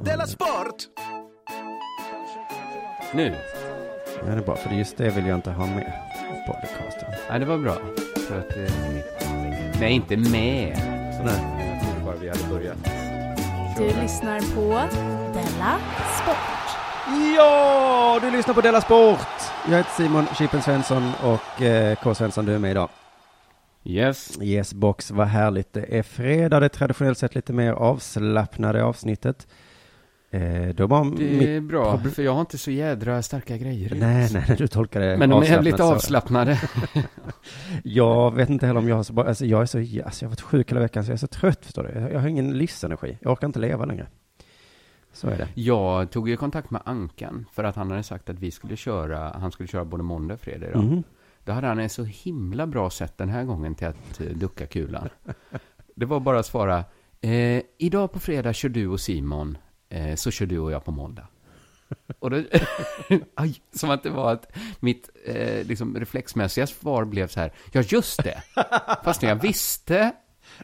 Della Sport! Nu. Ja, det är bra, för just det vill jag inte ha med på podcasten. Ja, det var bra. För att eh, Nej, inte med. Så nej. Jag trodde bara vi hade börjat. Du lyssnar på Della Sport. Ja, du lyssnar på Della Sport! Jag heter Simon Chippen Svensson och eh, K. Svensson, du är med idag. Yes. Yes box, vad härligt. Det är fredag, det är traditionellt sett lite mer avslappnade avsnittet. Eh, då var Det är bra, för jag har inte så jädra starka grejer. Nej, nej, nej, du tolkar det Men de är lite avslappnade. Jag vet inte heller om jag har så bra, alltså jag är så, alltså jag har varit sjuk hela veckan så jag är så trött förstår du. Jag, jag har ingen livsenergi, jag orkar inte leva längre. Så är det. Jag tog ju kontakt med Ankan för att han hade sagt att vi skulle köra, han skulle köra både måndag och fredag idag. Mhm. Då hade han ett så himla bra sätt den här gången till att eh, ducka kulan. Det var bara att svara, eh, idag på fredag kör du och Simon, så kör du och jag på måndag. Och då, aj, som att det var att mitt eh, liksom reflexmässiga svar blev så här, ja just det, fast jag visste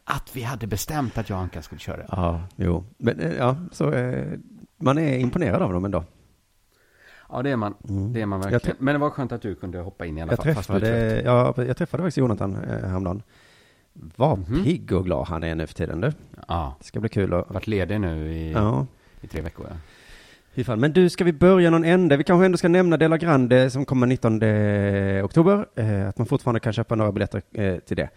att vi hade bestämt att jag och Ankan skulle köra. Ja, jo. Men eh, ja, så eh, man är imponerad av dem ändå. Ja, det är man. Det är man verkligen. Men det var skönt att du kunde hoppa in i alla Jag fall. träffade, ja, jag träffade faktiskt Jonathan eh, häromdagen. Vad Mhm. pigg och glad han är nu för tiden du. Ja, Det ska bli kul att... varit ledig nu i, Ja. I tre veckor. Ja. Fy fan. Men du, ska vi börja någon ände? Vi kanske ändå ska nämna Dela Grande som kommer 19 oktober. Eh, att man fortfarande kan köpa några biljetter eh, till det.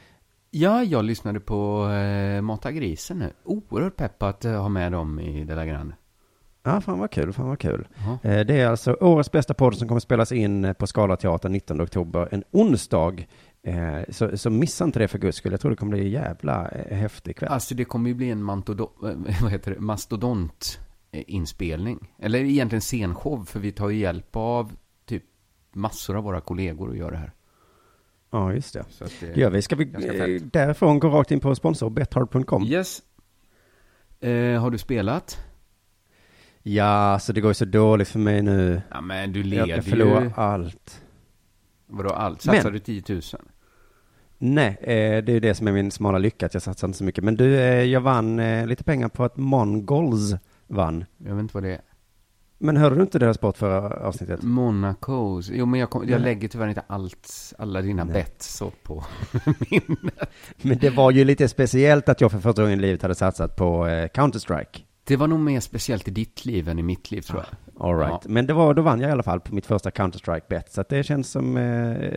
Ja, jag lyssnade på eh, Mata grisen nu. Oerhört pepp att eh, ha med dem i Della Grande. Ja, fan vad kul, fan vad kul. Eh, det är alltså årets bästa podd som kommer spelas in på Skala Teater 19 oktober, en onsdag. Eh, så, så missa inte det för guds skull. Jag tror det kommer bli en jävla eh, häftig kväll. Alltså det kommer ju bli en mantodo, eh, vad heter det, mastodont inspelning. Eller egentligen scenshow, för vi tar ju hjälp av typ massor av våra kollegor och gör det här. Ja, just det. Så det, Det gör vi. Ska vi eh, därifrån gå rakt in på sponsor bethard.com? Yes. Eh, har du spelat? Ja, så det går ju så dåligt för mig nu. Ja, men du Jag, leder jag förlorar ju. allt. Vadå allt? Men- Satsar du 10 000? Nej, eh, det är det som är min smala lycka, att jag satsar inte så mycket. Men du, eh, jag vann eh, lite pengar på att Mongols vann. Jag vet inte vad det är. Men hörde du inte deras sport förra avsnittet? Monacos. Jo, men jag, kom, jag lägger tyvärr inte allt, alla dina Nej. bets så på minnet. Men det var ju lite speciellt att jag för första gången i livet hade satsat på eh, Counter-Strike. Det var nog mer speciellt i ditt liv än i mitt liv, tror jag. All right. Ja. Men det var, då vann jag i alla fall på mitt första Counter-Strike-bet. Så att det känns som, eh,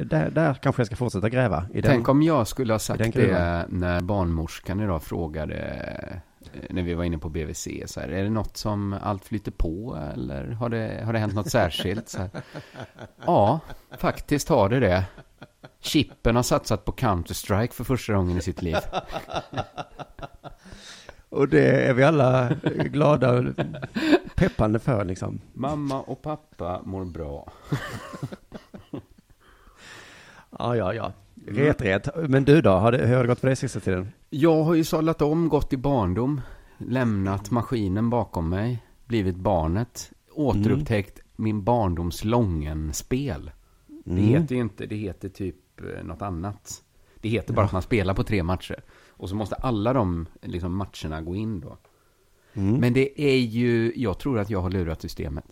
där, där kanske jag ska fortsätta gräva. I den. Tänk om jag skulle ha sagt det när barnmorskan idag frågade, när vi var inne på BVC, så här, är det något som allt flyter på eller har det, har det hänt något särskilt? Ja, faktiskt har det det. Chippen har satsat på Counter-Strike för första gången i sitt liv. Och det är vi alla glada och peppande för liksom. Mamma och pappa mår bra. Ja, ja, ja. Ret, ret. Men du då? Har det, hur har det gått för dig sista tiden? Jag har ju sadlat om, gått i barndom, lämnat maskinen bakom mig, blivit barnet, återupptäckt min barndoms Lången-spel. Det Mm. heter ju inte, det heter typ eh, något annat. Det heter bara att man spelar på tre matcher. Och så måste alla de liksom, matcherna gå in då. Mm. Men det är ju, jag tror att jag har lurat systemet.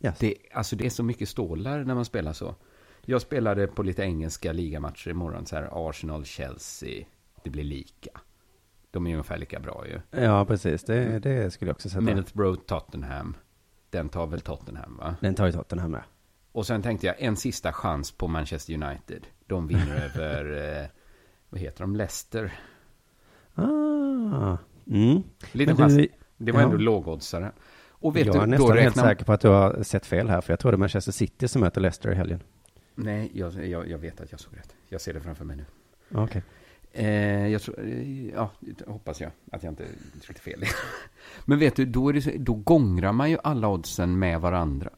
Yes. Det, alltså det är så mycket stålar när man spelar så. Jag spelade på lite engelska ligamatcher imorgon, så här Arsenal, Chelsea, det blir lika. De är ungefär lika bra ju. Ja, precis. Det, det skulle jag också sätta. Middlesbrough, Tottenham. Den tar väl Tottenham va? Den tar ju Tottenham med. Och sen tänkte jag en sista chans på Manchester United. De vinner över, eh, vad heter de, Leicester. Ah. Mm. Lite chans. du, Det var ja. ändå lågoddsare. Och vet jag är du, nästan då helt säker på att du har sett fel här, för jag tror det är Manchester City som möter Leicester i helgen. Nej, jag, jag, jag vet att jag såg rätt. Jag ser det framför mig nu. Okej. Eh, jag tror, eh, ja, hoppas jag att jag inte tryckte fel. Men vet du, då, är det, så- då gångrar man ju alla oddsen med varandra.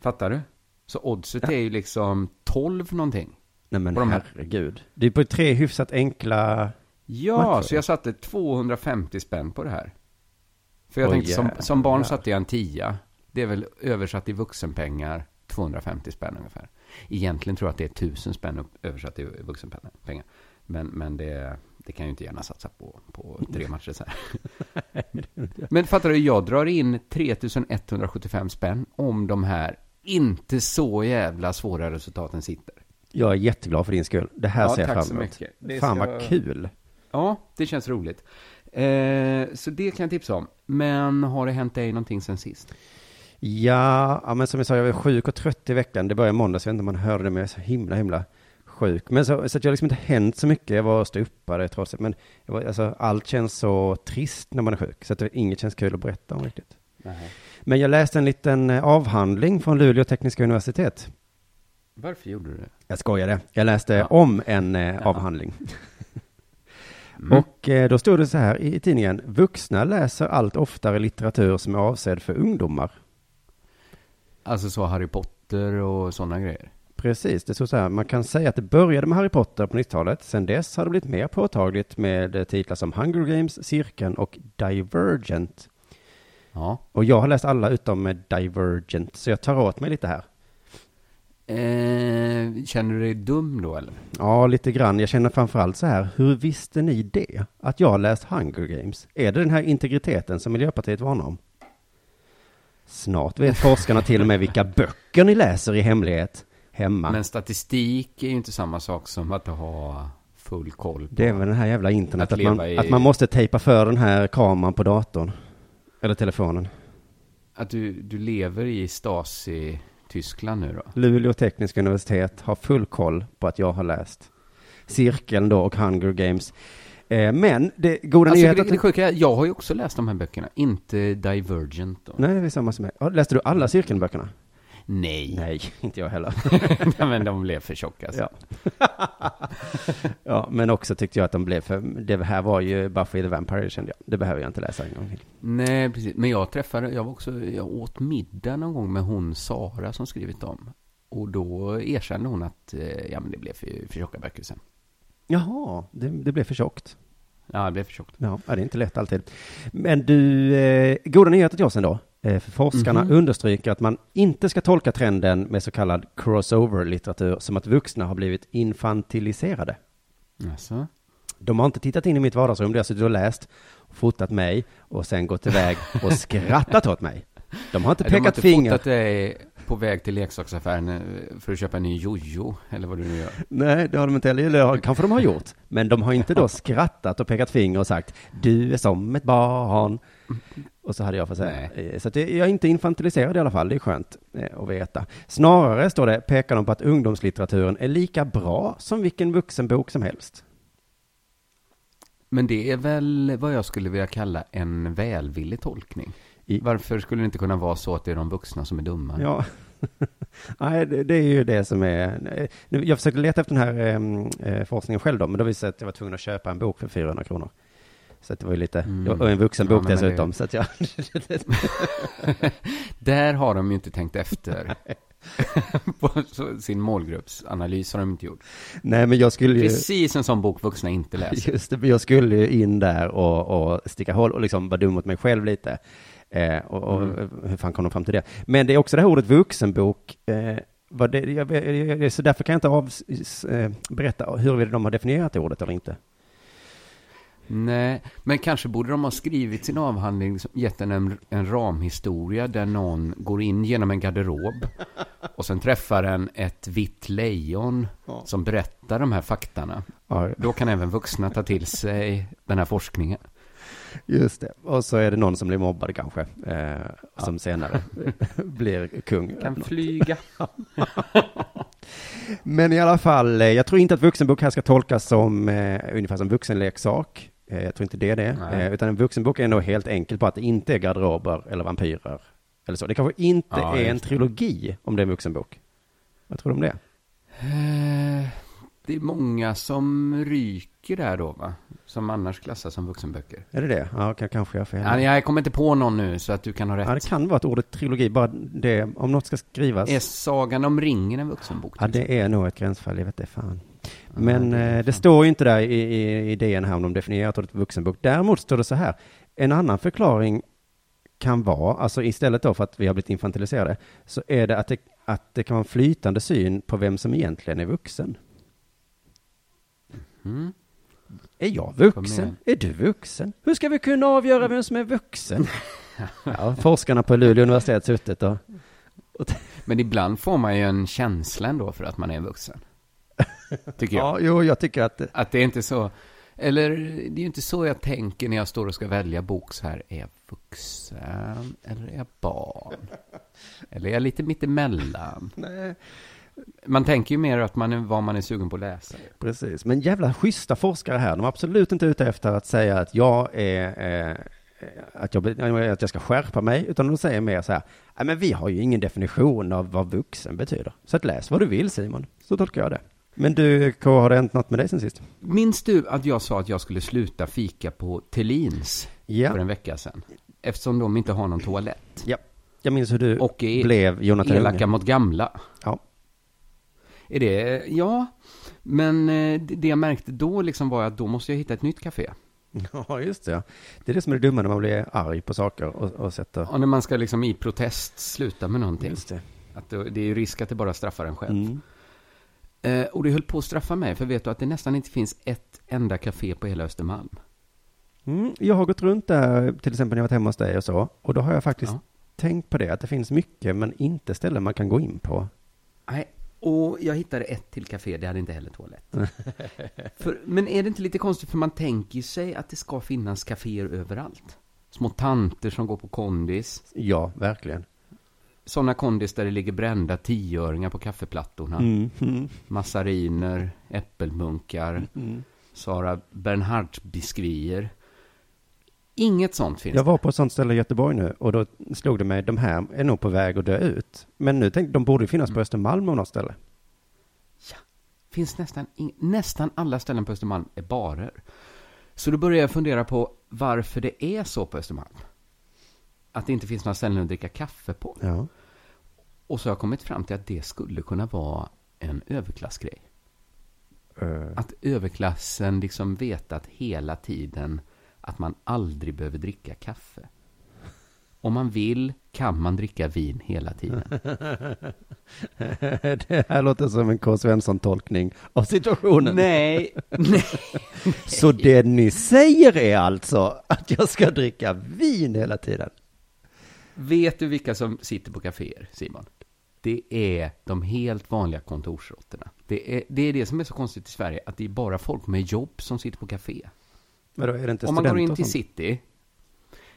Fattar du? Så oddset Ja. är ju liksom 12 någonting. Nej men På de här- herregud. Det är på tre hyfsat enkla... Ja, Matcher. så jag satte 250 spänn på det här. För jag Oj, tänkte, som, som barn satte jag en tia. Det är väl översatt i vuxenpengar 250 spänn ungefär. Egentligen tror jag att det är 1000 spänn översatt i vuxenpengar. Men, men det, det kan ju inte gärna satsa på, på tre matcher så här. Men fattar du, jag drar in 3175 spänn om de här inte så jävla svåra resultaten sitter. Jag är jätteglad för din skull. Det här Ja, ser jag fram emot. Fan vad kul. Ja, det känns roligt. Eh, så det kan jag tipsa om. Men har det hänt dig någonting sen sist? Ja, ja, men som jag sa, jag var sjuk och trött i veckan. Det började i måndags, jag vet inte om man hörde det, men jag är så himla, himla sjuk. Men så, så att jag liksom inte hänt så mycket. Jag var ståuppare trots det. Men var, alltså, allt känns så trist när man är sjuk. Så att det, inget känns kul att berätta om riktigt. Men jag läste en liten eh, avhandling från Luleå tekniska universitet. Varför gjorde du det? Jag skojade. Jag läste Ja. om en eh, Ja. avhandling. Mm. Och eh, då stod det så här i, i tidningen. Vuxna läser allt oftare litteratur som är avsedd för ungdomar. Alltså så Harry Potter och sådana grejer? Precis, det stod så här. Man kan säga att det började med Harry Potter på 90-talet. Sen dess har det blivit mer påtagligt med titlar som Hunger Games, Cirkeln och Divergent. Ja. Och jag har läst alla utom Divergent, så jag tar åt mig lite här. Eh, känner du dig dum då eller? Ja, lite grann. Jag känner framförallt så här. Hur visste ni det? Att jag har läst Hunger Games? Är det den här integriteten som Miljöpartiet varnar om? Snart vet forskarna till och med vilka böcker ni läser i hemlighet hemma. Men statistik är ju inte samma sak som att ha full koll. Det är väl den här jävla internet, Att att, man, i- att man måste tejpa för den här kameran på datorn. Eller telefonen. Att du, du lever i Stasi-Tyskland nu då? Luleå tekniska universitet har full koll på att jag har läst Cirkeln då och Hunger Games. Eh, men det goda Alltså, nyheten... det, det sjuka är, jag har ju också läst de här böckerna, inte Divergent då. Nej, det är samma som mig. Ja, Läste du alla Cirkelböckerna? Nej, Nej, inte jag heller. Nej. men de blev för tjocka. Alltså. Ja. ja, men också tyckte jag att de blev för... Det här var ju Buffy the Vampire, kände jag. Det behöver jag inte läsa en gång till. Nej, precis. Men jag träffade, jag var också, jag åt middag någon gång med hon Sara som skrivit dem. Och då erkände hon att, eh, ja men det blev för, för tjocka böcker sen. Jaha, det, det blev för tjockt. Ja, det blev för tjockt. Ja, det är inte lätt alltid. Men du, eh, goda nyheter till oss ändå. Eh, för forskarna Mhm. understryker att man inte ska tolka trenden med så kallad crossover-litteratur som att vuxna har blivit infantiliserade. Alltså. De har inte tittat in i mitt vardagsrum där jag suttit och läst, fotat mig och sen gått iväg och skrattat åt mig. De har inte De har pekat inte finger. fotat dig på väg till leksaksaffären eh, för att köpa en ny jojo, eller vad du nu gör. Nej, det har de inte heller. Eller kanske de har gjort. Men de har inte då skrattat och pekat finger och sagt du är som ett barn. Och så hade jag fått säga. Eh, Så att jag är inte infantiliserad i alla fall. Det är skönt eh, att veta. Snarare står det, pekar de på att ungdomslitteraturen är lika bra som vilken vuxenbok som helst. Men det är väl vad jag skulle vilja kalla en välvillig tolkning. I- Varför skulle det inte kunna vara så att det är de vuxna som är dumma? Ja. Nej, det, är ju det som är... Jag försökte leta efter den här em, eh, forskningen själv då, men då visade det att jag var tvungen att köpa en bok för 400 kronor. Så att det var ju lite, Mm. och en vuxen Ja, men det- dessutom, så att jag... Där har de ju inte tänkt efter. på sin målgruppsanalys har de inte gjort. Nej, men jag skulle ju... Precis en sån bok vuxna inte läser. Just det, jag skulle ju in där och, och sticka hål och liksom vara dum mot mig själv lite. Eh, och, och Mm. hur fan kom de fram till det? Men det är också det här ordet vuxenbok. Eh, det, jag, jag, så därför kan jag inte av, eh, berätta huruvida de har definierat det ordet eller inte. Nej, men kanske borde de ha skrivit sin avhandling, gett den en, en ramhistoria där någon går in genom en garderob och sen träffar en ett vitt lejon Ja. som berättar de här faktarna. Ja, Då kan även vuxna ta till sig den här forskningen. Just det. Och så är det någon som blir mobbad kanske, eh, som senare blir kung. Kan flyga. Men i alla fall, eh, jag tror inte att vuxenbok här ska tolkas som eh, ungefär som vuxenleksak. Eh, jag tror inte det är det. Eh, utan en vuxenbok är nog helt enkelt på att det inte är garderober eller vampyrer. Eller så. Det kanske inte Ja, är en trilogi om det är en vuxenbok. Vad tror du om det? Eh, Det är många som ryker där då, va? Som annars klassas som vuxenböcker. Är det det? Ja, kan, kanske jag fel. Ja, jag kommer inte på någon nu, så att du kan ha Ja, det rätt. kan vara ett ordet trilogi, bara det, om något ska skrivas. Är Sagan om ringen en vuxenbok? Ja, det är nog ett gränsfall, jag vet det fan. Ja, Men det eh, det fan. står ju inte där i, i idén här om de definierat ordet vuxenbok. Däremot står det så här. En annan förklaring kan vara, alltså istället då för att vi har blivit infantiliserade, så är det att det, att det kan vara en flytande syn på vem som egentligen är vuxen. Mm. Är jag vuxen? Är du vuxen? Hur ska vi kunna avgöra vem som är vuxen? ja, forskarna på Luleå universitet suttit och... Men ibland får man ju en känsla ändå för att man är vuxen. Tycker jag. Ja, jo, jag tycker att... Att det är inte så, eller det är ju inte så jag tänker när jag står och ska välja bok så här. Är jag vuxen eller är jag barn? Eller är jag lite mittemellan? Nej. Man tänker ju mer att man är vad man är sugen på att läsa. Precis, men jävla schyssta forskare här. De är absolut inte ute efter att säga att jag är... Eh, att, jag, att jag ska skärpa mig, utan de säger mer så här, "Nej, men vi har ju ingen definition av vad vuxen betyder. Så att läs vad du vill Simon, så tolkar jag det. Men du, K, har det hänt något med dig sen sist? Minns du att jag sa att jag skulle sluta fika på Tellins för Ja, en vecka sedan? Eftersom de inte har någon toalett. jag minns hur du Och är blev Jonathan elaka Unge. mot gamla. Ja. Är det, ja. Men eh, det jag märkte då liksom var att då måste jag hitta ett nytt café. Ja, just det. ja. Det är det som är det dumma när man blir arg på saker och, och sätter... Och när man ska liksom i protest sluta med någonting. Just det. Att det, det är ju risk att det bara straffar en själv. Mm. Eh, och det höll på att straffa mig, för vet du att det nästan inte finns ett enda café på hela Östermalm. Mm, jag har gått runt där, till exempel när jag varit hemma hos dig och så, och då har jag faktiskt Ja. tänkt på det, att det finns mycket, men inte ställen man kan gå in på. Nej, och jag hittade ett till café, det hade inte heller toalett. för, men är det inte lite konstigt, för man tänker sig att det ska finnas kaféer överallt. Små tanter som går på kondis. Ja, verkligen. Sådana kondis där det ligger brända tioöringar på kaffeplattorna. Mm. Mm. Massariner, äppelmunkar, Mm. Sara Bernhardt-biskvier. Inget sånt finns Jag var på ett sånt ställe i Göteborg nu, och då slog det mig, de här är nog på väg att dö ut. Men nu tänkte de borde finnas på Östermalm av något ställe. finns nästan, nästan alla ställen på Östermalm är barer. Så då börjar jag fundera på varför det är så på Östermalm. Att det inte finns några ställen att dricka kaffe på. Ja. Och så har jag kommit fram till att det skulle kunna vara en överklassgrej. Eh, Att överklassen liksom vetat hela tiden att man aldrig behöver dricka kaffe. Om man vill kan man dricka vin hela tiden. det här låter som en K. Svensson-tolkning av situationen. Nej, nej. Så det ni säger är alltså att jag ska dricka vin hela tiden? Vet du vilka som sitter på kaféer, Simon? Det är de helt vanliga kontorsråttorna. Det är, det är det som är så konstigt i Sverige, att det är bara folk med jobb som sitter på kafé. Vadå, är det inte Om man går in till city,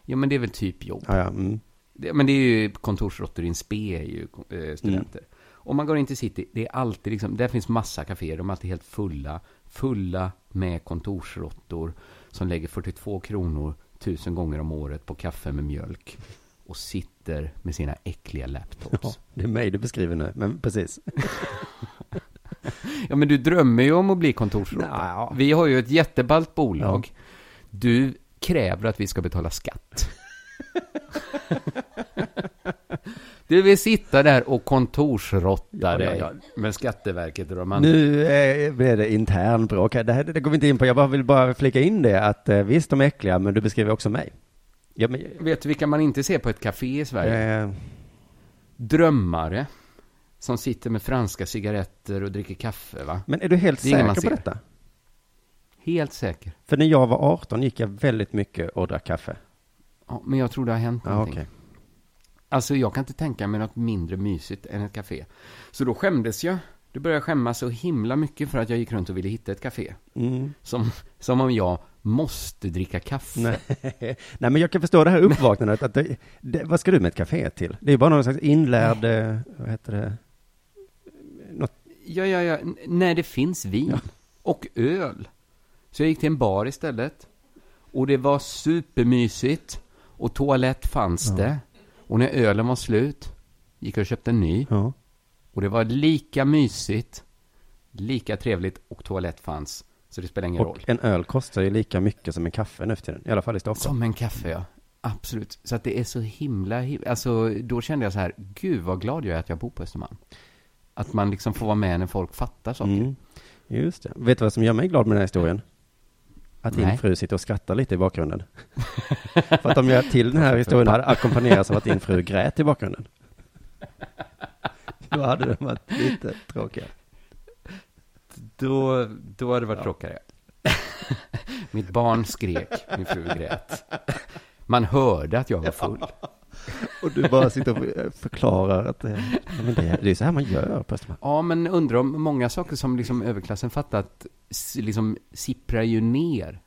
ja men det är väl typ jobb. Ja, ja. Mm. Det, men det är ju kontorsråttor, in spe är ju eh, studenter. Mm. Om man går in till city, det är alltid liksom, där finns massa kaféer, de är alltid helt fulla. Fulla med kontorsråttor som lägger 42 kronor tusen gånger om året på kaffe med mjölk. Och sitter med sina äckliga laptops. Ja, det är mig du beskriver nu, men precis. Ja, men du drömmer ju om att bli kontorsråtta. Ja. Vi har ju ett jätteballt bolag. Du kräver att vi ska betala skatt. Du vill sitta där och kontorsråtta Ja, ja, dig ja. med Skatteverket och de andra. Nu eh, blir det intern bråk här. Det, här. det går vi inte in på. Jag bara vill bara flika in det att eh, visst, de är äckliga, men du beskriver också mig. Ja, men, Vet du vilka man inte ser på ett café i Sverige? eh, Drömmare. Som sitter med franska cigaretter och dricker kaffe, va? men är du helt är säker på ser. detta? Helt säker. För när jag var 18 gick jag väldigt mycket och drack kaffe. Ja, men jag tror det har hänt Ja, någonting. okej. Alltså jag kan inte tänka mig något mindre mysigt än ett café. Så då skämdes jag. Då började jag skämmas så himla mycket för att jag gick runt och ville hitta ett café. Mm. Som, som om jag måste dricka kaffe. Nej. Nej, men jag kan förstå det här uppvaknandet. Att det, det, vad ska du med ett café till? Det är bara någon slags inlärd, eh, vad heter det? Något, Ja, ja, ja. N- När det finns vin. Och öl. Så jag gick till en bar istället. Och det var supermysigt. Och toalett fanns Ja. det. Och när ölen var slut gick jag och köpte en ny. ja. Och det var lika mysigt, lika trevligt och toalett fanns. Så det spelar ingen roll. Och en öl kostar ju lika mycket som en kaffe nu för tiden. I alla fall i Stockholm. Som en kaffe, ja. Absolut. Så att det är så himla, him- alltså då kände jag så här, gud vad glad jag är att jag bor på Östermalm. Att man liksom får vara med när folk fattar saker. Mm. Just det. Vet du vad som gör mig glad med den här historien? Att din Nej. fru sitter och skrattar lite i bakgrunden. För att om jag till den här historien hade ackompanjerats av att din fru grät i bakgrunden. Då hade det varit lite tråkigare. Då, då hade det varit Ja. tråkigare. Mitt barn skrek, min fru grät. Man hörde att jag var full. Och du bara sitter och förklarar att eh, ja, men det, det är så här man gör på Östermalm. Ja, men undrar om många saker som liksom överklassen fattat liksom sipprar ju ner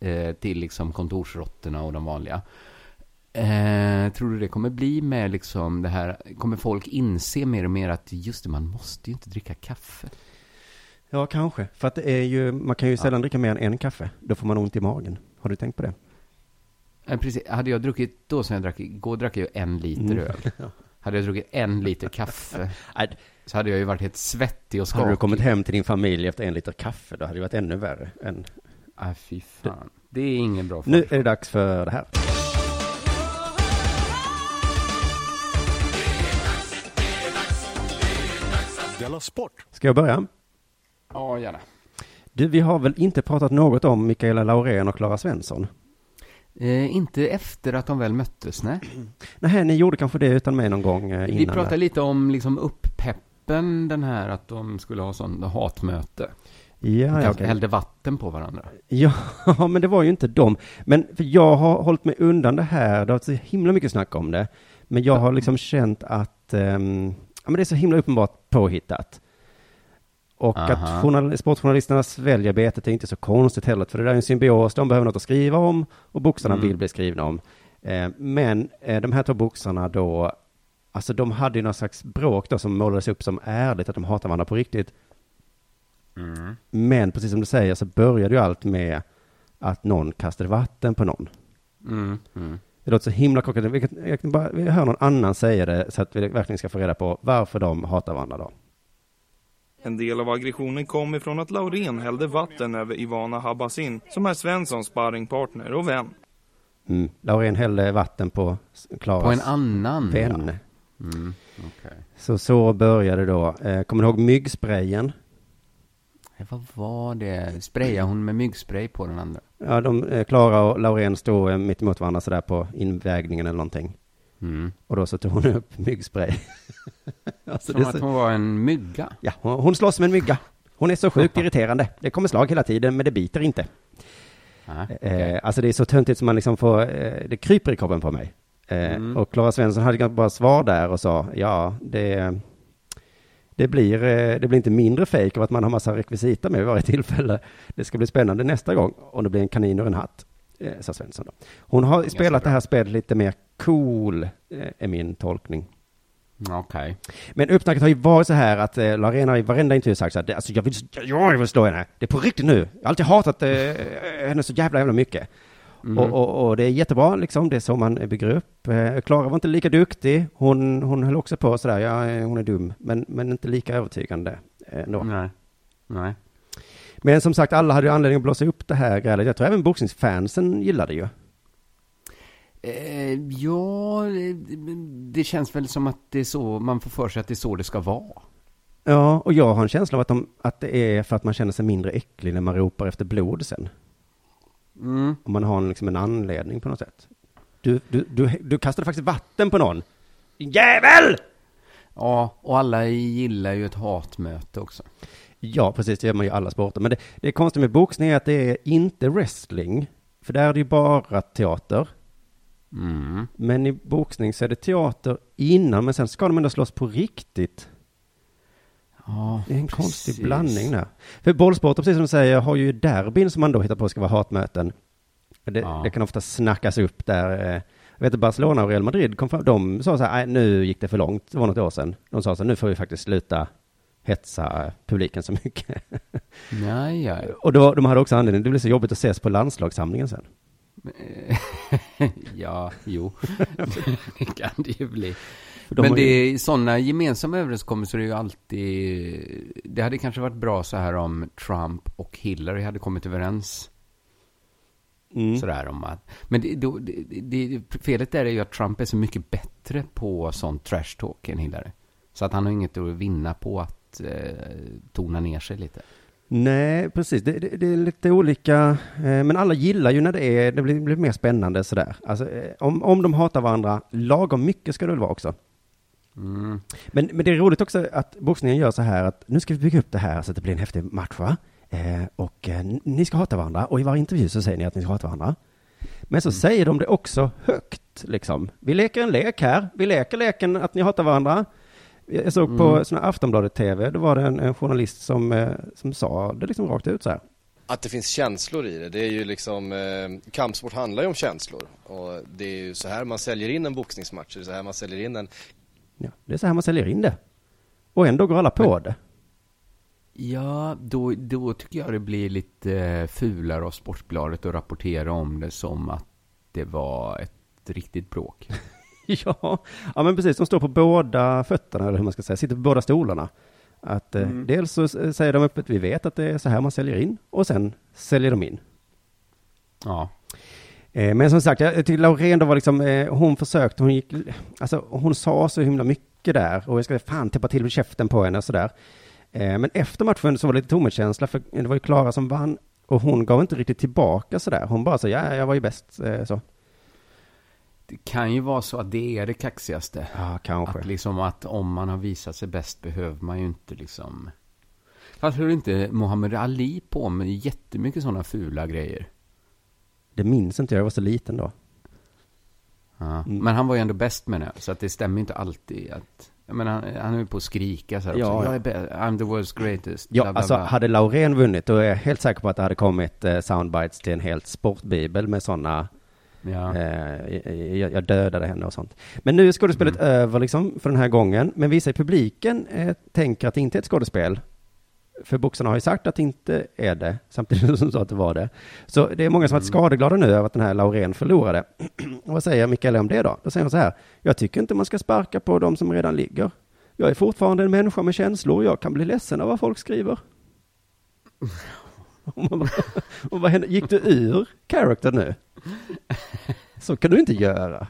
eh, till liksom kontorsråttorna och de vanliga. Eh, tror du det kommer bli med liksom det här, kommer folk inse mer och mer att just det, man måste ju inte dricka kaffe. Ja, kanske. För att det är ju, man kan ju sällan dricka mer än en kaffe. Då får man ont i magen. Har du tänkt på det? Precis, hade jag druckit, då som jag drack, igår drack jag ju en liter Mm. öl. Hade jag druckit en liter kaffe Nej, så hade jag ju varit helt svettig och skakig. hade du kommit hem till din familj efter en liter kaffe, då hade det varit ännu värre än... Ah, fy fan. Det är ingen bra Nu far. är det dags för det här. Sport! Ska jag börja? Ja, gärna. Du, vi har väl inte pratat något om Mikaela Laurén och Klara Svensson? Eh, inte efter att de väl möttes, nej. Nej, ni gjorde kanske det utan mig någon gång eh, innan. Vi pratade där. lite om liksom upppeppen, den här att de skulle ha sån hatmöte. Ja, ja, okej. Hällde vatten på varandra. Ja, men det var ju inte dem. Men för jag har hållit mig undan det här. Det har varit så himla mycket snack om det. Men jag har liksom känt att ehm, ja, men det är så himla uppenbart påhittat. Och Aha. att journal- sportjournalisternas väljer betet är inte så konstigt heller. För det där är en symbios. De behöver något att skriva om och boxarna Mm. vill bli skrivna om. Eh, men eh, de här två boxarna då, alltså de hade ju någon slags bråk då som målades upp som ärligt, att de hatar varandra på riktigt. Men precis som du säger så började ju allt med att någon kastade vatten på någon. Mm, mm. Det låter så himla korkat. Vi kan, jag kan bara vi hör någon annan säga det så att vi verkligen ska få reda på varför de hatar varandra då. En del av aggressionen kom ifrån att Laurén hällde vatten över Ivana Habazin, som är Svenssons sparringpartner och vän. Mm. Laurén hällde vatten på Klaras På en annan. vän. Ja. Mm, okej. Så så började då. Eh, kommer du ihåg myggsprayen? Eh, Vad var det? Sprayade hon med myggspray på den andra? Ja, de, eh, Klara och Laurén stod mitt emot varandra sådär på invägningen eller någonting. Mm. Och då så tog hon upp myggspray. alltså, Som att så, hon var en mygga. ja, hon, hon slåss med en mygga. Hon är så sjukt irriterande. Det kommer slag hela tiden, men det biter inte. Ah, Eh, alltså det är så töntigt som man liksom får, eh, det kryper i kroppen på mig. Eh, Mm. Och Klara Svensson hade ganska bra svar där och sa, ja, det, det, blir, eh, det blir inte mindre fejk av att man har massa rekvisita med vid varje tillfälle. Det ska bli spännande nästa gång om det blir en kanin ur en hatt, eh, sa Svensson. Då. Hon har spelat det här spelet lite mer cool, eh, är min tolkning. Okej. Men uppsnacket har ju varit så här att eh, Lorena har i varenda intervju sagt så här, "Det- alltså jag vill, jag vill slå henne, det är på riktigt nu. Jag har alltid hatat eh, henne så jävla jävla mycket. Mm. Och, och, och det är jättebra liksom, det är så man bygger upp. Eh, Klara var inte lika duktig, hon, hon höll också på sådär, ja eh, hon är dum, men, men inte lika övertygande eh, ändå. Nej. Nej. Men som sagt, alla hade ju anledning att blåsa upp det här grälet. Jag tror även boxningsfansen gillade ju. Eh, ja, det, känns väl som att det är så, man får för sig att det är så det ska vara. Ja, och jag har en känsla av att, de, att det är för att man känner sig mindre äcklig när man ropar efter blod sen. Mm. Om man har en, liksom en anledning på något sätt. Du, du, du, du kastade faktiskt vatten på någon. Jävel! Ja, och alla gillar ju ett hatmöte också. Ja, precis, det gör man ju i alla sporter. Men det, det är konstigt med boxning är att det är inte wrestling. För där är det ju bara teater. Mm. Men i boxning så är det teater innan, men sen ska de ändå slåss på riktigt. Ja, Det är en precis. konstig blandning där. För bollsporter, precis som du säger, har ju derbyn som man då hittar på ska vara hatmöten. Det, Ja. det kan ofta snackas upp där. eh, Jag vet att Barcelona och Real Madrid kom fram, de sa så här, "Nej, nu gick det för långt, det var något år sedan. De sa så här, nu får vi faktiskt sluta hetsa publiken så mycket. Ja, ja. Och då, de hade också anledning, det blev så jobbigt att ses på landslagssamlingen sen. ja, jo. det kan det ju bli. De Men det ju- är sådana gemensamma överenskommelser är ju alltid... Det hade kanske varit bra så här om Trump och Hillary hade kommit överens. Mm. Sådär om att... Men det, då, det, det, felet där är ju att Trump är så mycket bättre på sånt trash talk än Hillary. Så att han har inget att vinna på att eh, tona ner sig lite. Nej, precis. Det, det, det är lite olika, eh, men alla gillar ju när det är, det blir, blir mer spännande sådär. Alltså, eh, om, om de hatar varandra, lagom mycket ska det väl vara också. Mm. Men, men det är roligt också att boxningen gör så här att nu ska vi bygga upp det här så att det blir en häftig match va? Eh, och eh, ni ska hata varandra. Och i varje intervju så säger ni att ni ska hata varandra. Men så säger de det också högt, liksom. Vi leker en lek här. Vi leker leken att ni hatar varandra. Jag såg på Mm. sån här Aftonbladet-TV, då var det en, en journalist som, eh, som sa det liksom rakt ut så här. Att det finns känslor i det, det är ju liksom, eh, kampsport handlar ju om känslor. Och det är ju så här man säljer in en boxningsmatch, det är så här man säljer in en Ja, det är så här man säljer in det. Och ändå går alla på det. Ja, då, då tycker jag det blir lite eh, fulare av Sportbladet att rapportera om det som att det var ett riktigt bråk. Ja, ja, men precis. De står på båda fötterna, eller hur man ska säga, sitter på båda stolarna. Att eh, Mm. dels så s- säger de öppet, vi vet att det är så här man säljer in, och sen säljer de in. Ja, Eh, men som sagt, jag jag tycker Laurén då var liksom, eh, hon försökte, hon gick, alltså hon sa så himla mycket där, och jag ska fan täppa till käften på henne och sådär. Eh, men efter matchen så var det lite tomhetskänsla, för det var ju Klara som vann, och hon gav inte riktigt tillbaka sådär. Hon bara så, ja, jag var ju bäst, eh, så. Det kan ju vara så att det är det kaxigaste. Ja, kanske. Att liksom att om man har visat sig bäst behöver man ju inte liksom... Fast höll inte Muhammad Ali på med jättemycket sådana fula grejer? Det minns inte jag, jag var så liten då. Ja. Mm. Men han var ju ändå bäst med det, så att det stämmer inte alltid att... Jag menar, han, han är ju på att skrika så här Ja, också. ja. Jag är I'm the world's greatest. Ja, bla, bla, alltså bla. hade Laurén vunnit, då är jag helt säker på att det hade kommit eh, soundbites till en helt sportbibel med sådana, Ja. eh, jag, jag dödade henne och sånt. Men nu är skådespelet Mm. över liksom för den här gången, men vissa i publiken eh, tänker att det inte är ett skådespel. För boxarna har ju sagt att det inte är det, samtidigt som de sa att det var det. Så det är många som har varit Mm. skadeglada nu över att den här Laurén förlorade. och vad säger Mikael om det då? Då säger hon så här, jag tycker inte man ska sparka på de som redan ligger. Jag är fortfarande en människa med känslor jag kan bli ledsen av vad folk skriver. Och vad hände? Gick du ur character nu? Så kan du inte göra.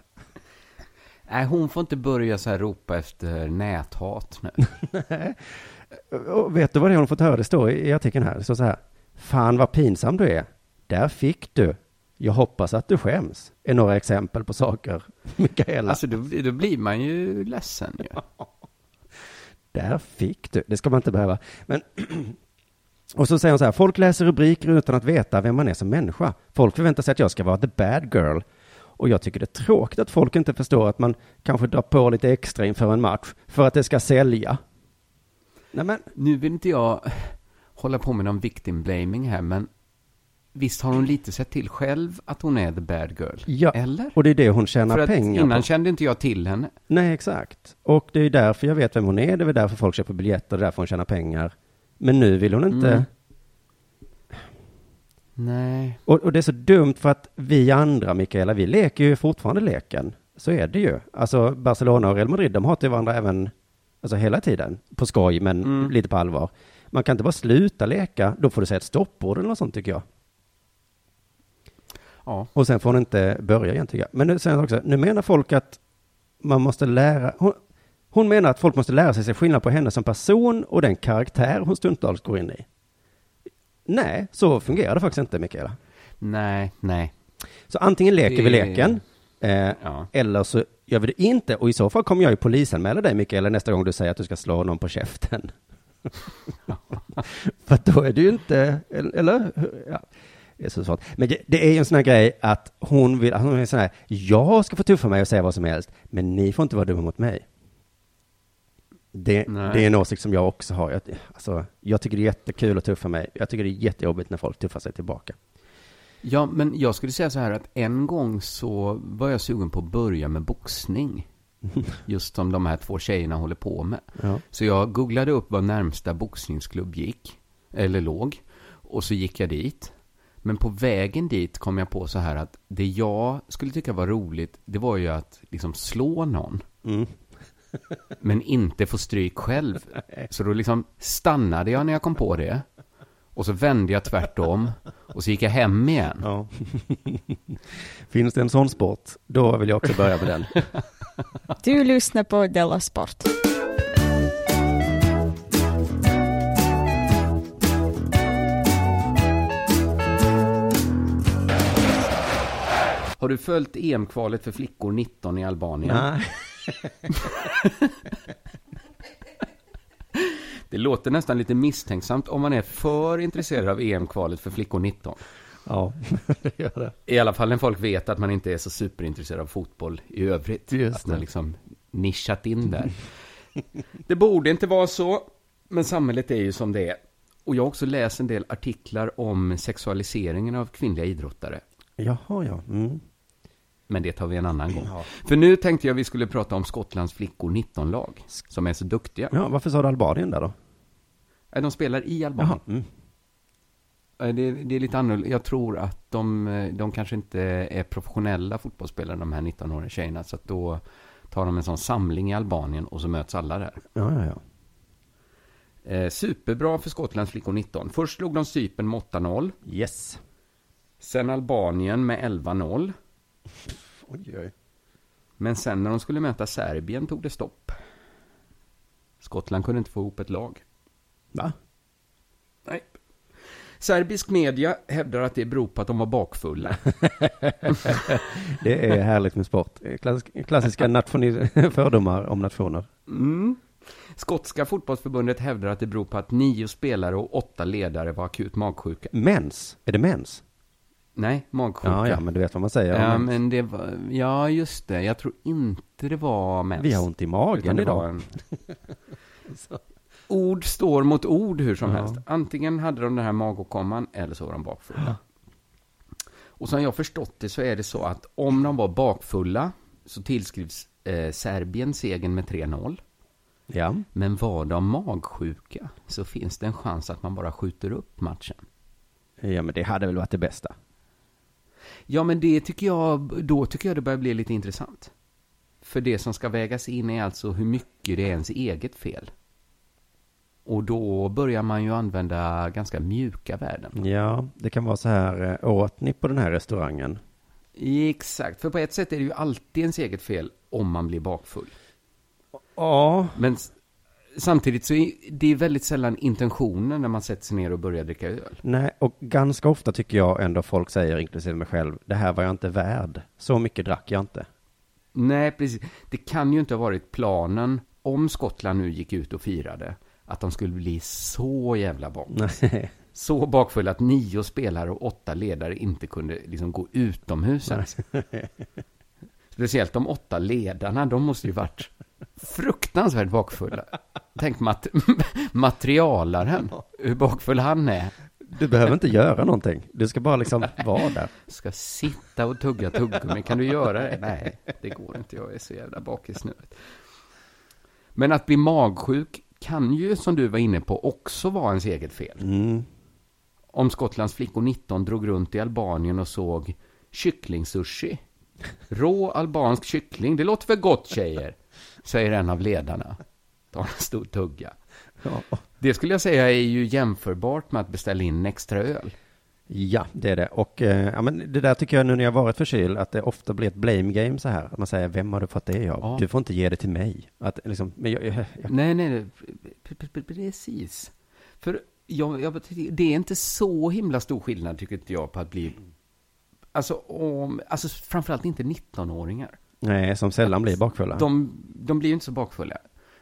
Nej, hon får inte börja så här ropa efter näthat nu. Och vet du vad det är hon fått höra? Det står i i artikeln här. Det står så här. Fan vad pinsam du är. Där fick du. Jag hoppas att du skäms. Är några exempel på saker. Mikaela. Alltså, då, då blir man ju ledsen ju. Där fick du. Det ska man inte behöva. Men och så säger hon så här. Folk läser rubriker utan att veta vem man är som människa. Folk förväntar sig att jag ska vara the bad girl. Och jag tycker det är tråkigt att folk inte förstår att man kanske drar på lite extra inför en match för att det ska sälja. Nej men, Nu vill inte jag hålla på med någon victim blaming här, men visst har hon lite sett till själv att hon är the bad girl? ja. Eller? Och det är det hon tjänar För att pengar innan på. kände inte jag till henne. Nej, exakt. Och det är därför jag vet vem hon är. Det är därför folk köper biljetter. Det är därför hon tjänar pengar. Men nu vill hon inte. Mm. Nej. Och, och det är så dumt för att vi andra, Mikaela, vi leker ju fortfarande leken. Så är det ju. Alltså Barcelona och Real Madrid, de hatar varandra även, alltså hela tiden. På skoj, men Mm. lite på allvar. Man kan inte bara sluta leka. Då får du säga ett stoppord eller något sånt tycker jag. Ja. Och sen får hon inte börja igen tycker jag. Men nu säger också, nu menar folk att man måste lära, hon, hon menar att folk måste lära sig se skillnad på henne som person och den karaktär hon stundtals går in i. Nej, så fungerar det faktiskt inte, Mikaela. Nej, nej. Så antingen leker vi leken, eh, Ja. eller så gör vi det inte. Och i så fall kommer jag ju polisanmäla dig, Mikaela, nästa gång du säger att du ska slå någon på käften. För då är det ju inte, eller? Ja. Det är så svårt. Men det, det är ju en sån här grej att hon vill, hon är sån här, jag ska få tuffa mig och säga vad som helst, men ni får inte vara dumma mot mig. Det, det är en åsikt som jag också har. Jag, alltså, jag tycker det är jättekul att tuffa mig. Jag tycker det är jättejobbigt när folk tuffar sig tillbaka. Ja, men jag skulle säga så här att en gång så var jag sugen på att börja med boxning. Just som de här två tjejerna håller på med. Ja. Så jag googlade upp var närmsta boxningsklubb gick, eller låg. Och så gick jag dit. Men på vägen dit kom jag på så här att det jag skulle tycka var roligt, det var ju att liksom slå någon. Mm. Men inte få stryk själv. Så då liksom stannade jag när jag kom på det. Och så vände jag tvärtom. Och så gick jag hem igen. Ja. Finns det en sån sport, då vill jag också börja med den. Du lyssnar på Della Sport. Har du följt EM-kvalet för flickor 19 i Albanien? Nej. Det låter nästan lite misstänksamt om man är för intresserad av EM-kvalet för flickor 19. Ja, det gör det. I alla fall när folk vet att man inte är så superintresserad av fotboll i övrigt. Just att man liksom nischat in där. det borde inte vara så, men samhället är ju som det är. Och jag har också läst en del artiklar om sexualiseringen av kvinnliga idrottare. Jaha, ja. Mm. Men det tar vi en annan gång. Ja. För nu tänkte jag vi skulle prata om Skottlands flickor 19-lag. Som är så duktiga. ja, varför sa du Albanien där då? Nej, De spelar i Albanien. Mm. Eh, Det, det är lite annorlunda. Jag tror att de, eh, de kanske inte är professionella fotbollsspelare, de här 19-åriga tjejerna. Så att då tar de en sån samling i Albanien och så möts alla där. Ja, ja, ja. Eh, superbra för Skottlands flickor 19. Först slog de Cypern med 8-0. Yes. Sen Albanien med 11-0. Oj, oj. Men sen när de skulle möta Serbien tog det stopp. Skottland kunde inte få ihop ett lag. Va? Nej. Serbisk media hävdar att det beror på att de var bakfulla. Det är härligt med sport. Klassiska, fördomar om nationer. Mm. Skotska fotbollsförbundet hävdar att det beror på att nio spelare och åtta ledare var akut magsjuka. Mens? Är det mens? Nej, magsjuka. Ja, ja, men du vet vad man säger. Ja, men det var, ja, just det. Jag tror inte det var mens. Vi har ont i magen idag. en... Ord står mot ord hur som Ja. helst. Antingen hade de den här magåkomman eller så var de bakfulla. Och som jag förstått det så är det så att om de var bakfulla så tillskrivs eh, Serbien segern med 3-0. Ja. Men var de magsjuka så finns det en chans att man bara skjuter upp matchen. ja, men det hade väl varit det bästa. Ja, men det tycker jag, då tycker jag det börjar bli lite intressant. För det som ska vägas in är alltså hur mycket det är ens eget fel. Och då börjar man ju använda ganska mjuka värden. Ja, det kan vara så här, eh, åt ni på den här restaurangen? Exakt, för på ett sätt är det ju alltid ens eget fel om man blir bakfull. Ja. Men samtidigt så är det väldigt sällan intentionen när man sätter sig ner och börjar dricka öl. Nej, och ganska ofta tycker jag ändå folk säger, inklusive mig själv, det här var jag inte värd. Så mycket drack jag inte. Nej, precis. Det kan ju inte ha varit planen om Skottland nu gick ut och firade att de skulle bli så jävla bakfulla. Så bakfulla att nio spelare och åtta ledare inte kunde liksom gå utomhus ens. Speciellt de åtta ledarna, de måste ju varit fruktansvärt bakfulla. Tänk mat materialaren, hur bakfull han är. Du behöver inte göra någonting. Du ska bara liksom vara där. Ska sitta och tugga tuggummi, kan du göra det? Nej, det går inte, jag är så jävla bakis nu. Men att bli magsjuk kan ju, som du var inne på, också vara ens eget fel. Mm. Om Skottlands flickor 19 drog runt i Albanien och såg kycklingsushi. Rå albansk kyckling, det låter för gott tjejer, säger en av ledarna. Tar en stor tugga. Ja. Det skulle jag säga är ju jämförbart med att beställa in en extra öl. Ja, det är det. Och eh, ja, men det där tycker jag nu när jag varit förkyld, att det ofta blir ett blame game så här. Att man säger, vem har du fått det av? Ja. Du får inte ge det till mig. Att liksom, men jag, jag, jag, Nej, nej, nej. Pre- pre- pre- Precis. För jag, jag, det är inte så himla stor skillnad, tycker inte jag, på att bli... Alltså, om, alltså framförallt inte 19-åringar. Nej, som sällan blir bakfulla. De, de blir ju inte så bakfulla.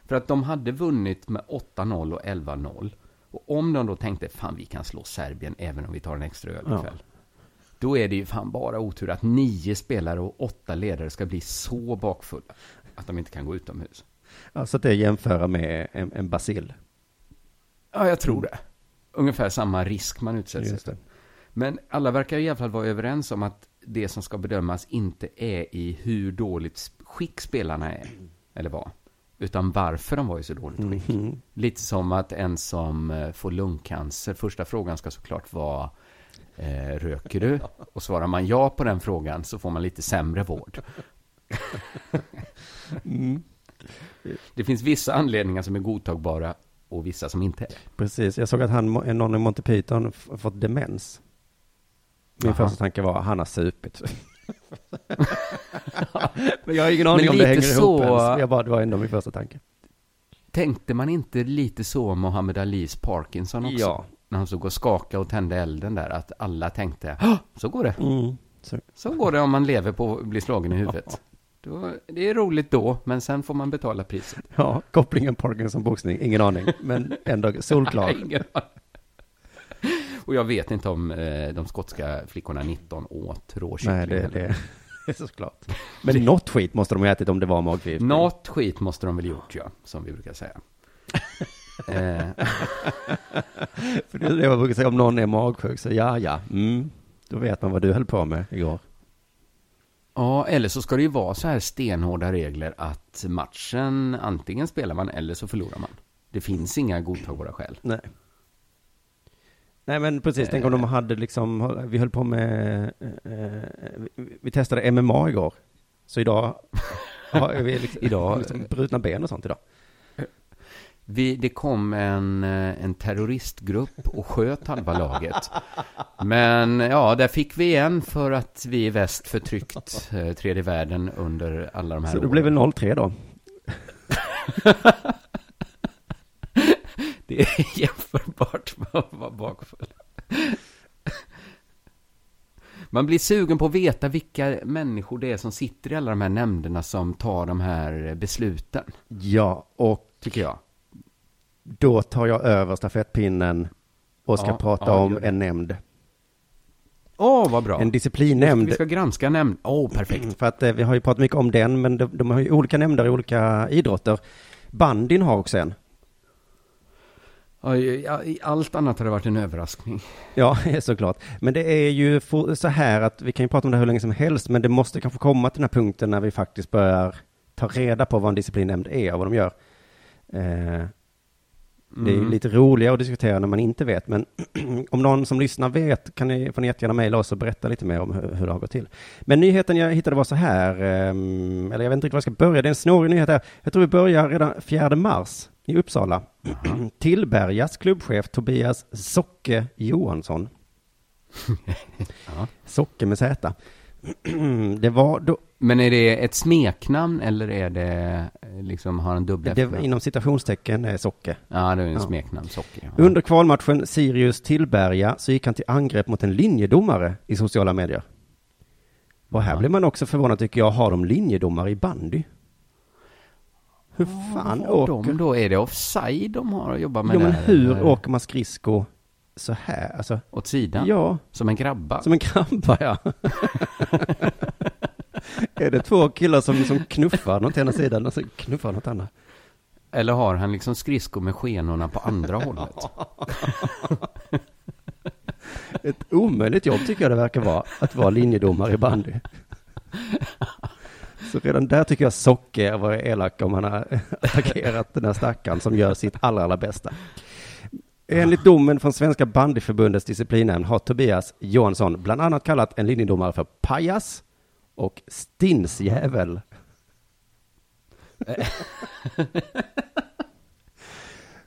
För att de hade vunnit med 8-0 och 11-0. Och om de då tänkte, fan vi kan slå Serbien även om vi tar en extra öl Ja. ikväll. Då är det ju fan bara otur att nio spelare och åtta ledare ska bli så bakfulla att de inte kan gå utomhus. Alltså att det är jämföra med en, en basil. Ja, jag tror det. Ungefär samma risk man utsätts för. Men alla verkar i alla fall vara överens om att det som ska bedömas inte är i hur dåligt skick spelarna är, eller var, utan varför de var i så dåligt skick. Mhm. Lite som att en som eh, får lungcancer, första frågan ska såklart vara eh, Röker du? Och svarar man ja på den frågan så får man lite sämre vård. Mm. Det finns vissa anledningar som är godtagbara och vissa som inte är. Precis, jag såg att han, någon i Monty Python fått demens. Min Aha. första tanke var, han har supit. Men jag har ingen aning Men om det hänger så- ihop ens. Jag bara, det var ändå min första tanke. Tänkte man inte lite så om Muhammad Alis Parkinson också? Ja. När han stod och skakade och tände elden där, att alla tänkte, "Hå, så går det. Mm. Så, Så går det om man lever på att bli slagen i huvudet. Då, det är roligt då, men sen får man betala priset. Ja, kopplingen Parkinson-boxning, ingen aning. Men ändå solklar. Och jag vet inte om eh, de skotska flickorna 19 åt råkyckling. Nej, det, heller. det är såklart. Men något skit måste de ha ätit om det var magförgiftning. Något skit måste de väl gjort, ja, som vi brukar säga. eh, För det är det jag brukar säga om någon är magsjuk, så ja, ja, mm. Då vet man vad du höll på med igår. ja, eller så ska det ju vara så här stenhårda regler att matchen, antingen spelar man eller så förlorar man. Det finns inga godtagbara skäl. Nej. Nej men precis, tänk om de hade liksom, vi höll på med, eh, vi, vi testade MMA igår. Så idag har vi liksom, Idag- liksom brutna ben och sånt idag. Vi, det kom en, eh, en terroristgrupp och sköt halva laget. Men ja, där fick vi igen för att vi i väst förtryckt eh, tredje världen under alla de här Så det åren. blev väl 0-3 då. Det är jämförbart med att vara bakfull. Man blir sugen på att veta vilka människor det är som sitter i alla de här nämnderna som tar de här besluten, Ja, och tycker jag. då tar jag över stafettpinnen och ska Ja, prata ja, om en nämnd. Åh, vad bra. En disciplinnämnd. Vi ska granska nämnd. Åh, perfekt. För att eh, vi har ju pratat mycket om den, men de, de har ju olika nämnder i olika idrotter. Bandin har också en. Allt annat hade varit en överraskning. Ja, såklart. Men det är ju så här att vi kan ju prata om det hur länge som helst, men det måste kanske komma till den här punkten när vi faktiskt börjar ta reda på vad en disciplinnämnd är och vad de gör. Eh, Det är ju Mm. lite roligare att diskutera när man inte vet, men om någon som lyssnar vet kan ni, får ni jättegärna mejla oss och berätta lite mer om hur, hur det har gått till. Men nyheten jag hittade var så här, ehm, eller jag vet inte riktigt var jag ska börja, det är en snårig nyhet här. Jag tror vi börjar redan 4 mars i Uppsala. Tillbergas klubbchef Tobias Socke Johansson. Ja. Socke med Z. Det var då, Men är det ett smeknamn eller är det eh, liksom, har han dubbla det var inom citationstecken eh, Socke. Ja, det är en Ja. smeknamn, socker. Ja. Under kvalmatchen Sirius Tillberga så gick han till angrepp mot en linjedomare i sociala medier. Och här Ja. blir man också förvånad tycker jag, har de linjedomare i bandy? Hur fan Har åker... de då? Är det offside de har att jobba med men där, hur eller åker man skridsko så här? Alltså, Åt sidan? ja, Som en grabba? som en krabba ja. Är det två killar som, som knuffar något ena sidan och så knuffar något annat? Eller har han liksom skridskor med skenorna på andra hållet? Ett omöjligt jobb tycker jag det verkar vara, att vara linjedomare i bandy. Så redan där tycker jag Socke var elak om han har attackerat den här stackaren som gör sitt allra, allra bästa. Enligt domen från Svenska bandyförbundets disciplinnämnd har Tobias Johansson bland annat kallat en linjedomare för pajas och stinsjävel.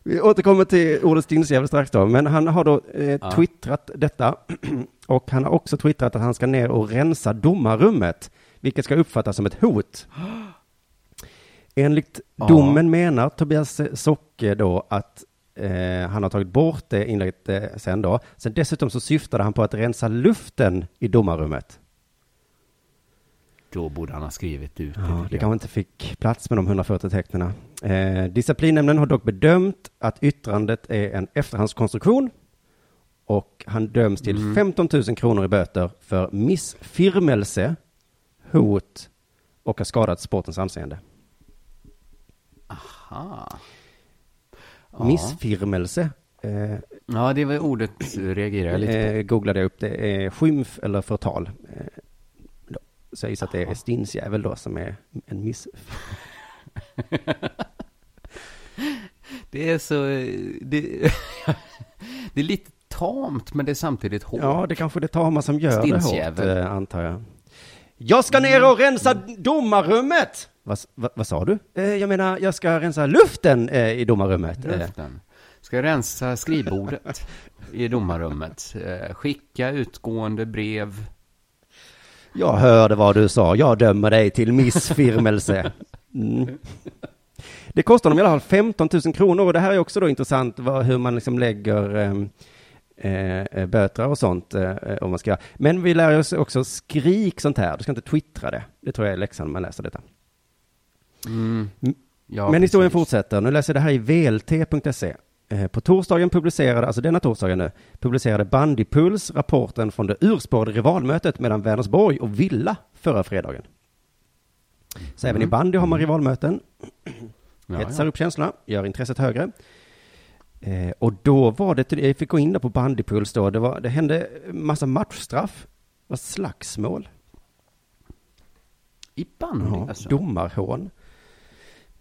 Vi återkommer till ordet stinsjävel strax då, men han har då eh, Ja. twittrat detta och han har också twittrat att han ska ner och rensa domarrummet, vilket ska uppfattas som ett hot. Enligt Ja. domen menar Tobias Socke då att eh, han har tagit bort det inlägget eh, sen då. Sen dessutom så syftade han på att rensa luften i domarrummet. Då borde han ha skrivit ut det. Ja, det kanske inte fick plats med de 140 tecknen. Eh, disciplinnämnden har dock bedömt att yttrandet är en efterhandskonstruktion och han döms till Mm. 15 000 kronor i böter för missfirmelse, hot och har skadat sportens anseende. Aha. Ja. Missfirmelse, eh, Ja, det var ordet reagerar jag lite på. eh, googlade jag upp, det är skymf eller förtal. Eh, då. Så jag gissar att det är stinsjävel då som är en miss... Det är så... Det, det är lite tamt, men det är samtidigt hårt. Ja, det kanske är det tama som gör det hårt, eh, antar jag. Jag ska ner och rensa domarrummet! Vad, vad, vad sa du? Eh, jag menar, jag ska rensa luften eh, i domarrummet. Eh, Luften. Ska rensa skrivbordet i domarrummet. Eh, Skicka utgående brev. jag hörde vad du sa, jag dömer dig till missfirmelse. Mm. Det kostar dem i alla fall 15 000 kronor och det här är också då intressant vad, hur man liksom lägger ehm, eh, eh, böter och sånt eh, eh, om man ska. Men vi lär oss också skrik sånt här. Du ska inte twittra det. Det tror jag är läxan när man läser detta. Mm. Mm. Ja, Men historien precis. fortsätter. Nu läser jag det här i vlt.se. Eh, På torsdagen publicerade, alltså denna torsdagen nu, publicerade Bandypuls rapporten från det urspårade rivalmötet mellan Vänersborg och Villa förra fredagen. Så även i Mm. bandy har man rivalmöten, Ja, hetsar ja. upp känslorna, gör intresset högre. Eh, och då var det, jag fick gå in där på Bandypuls då, det, var, det hände massa matchstraff, det var slagsmål, I bandy ja, alltså? domarhån.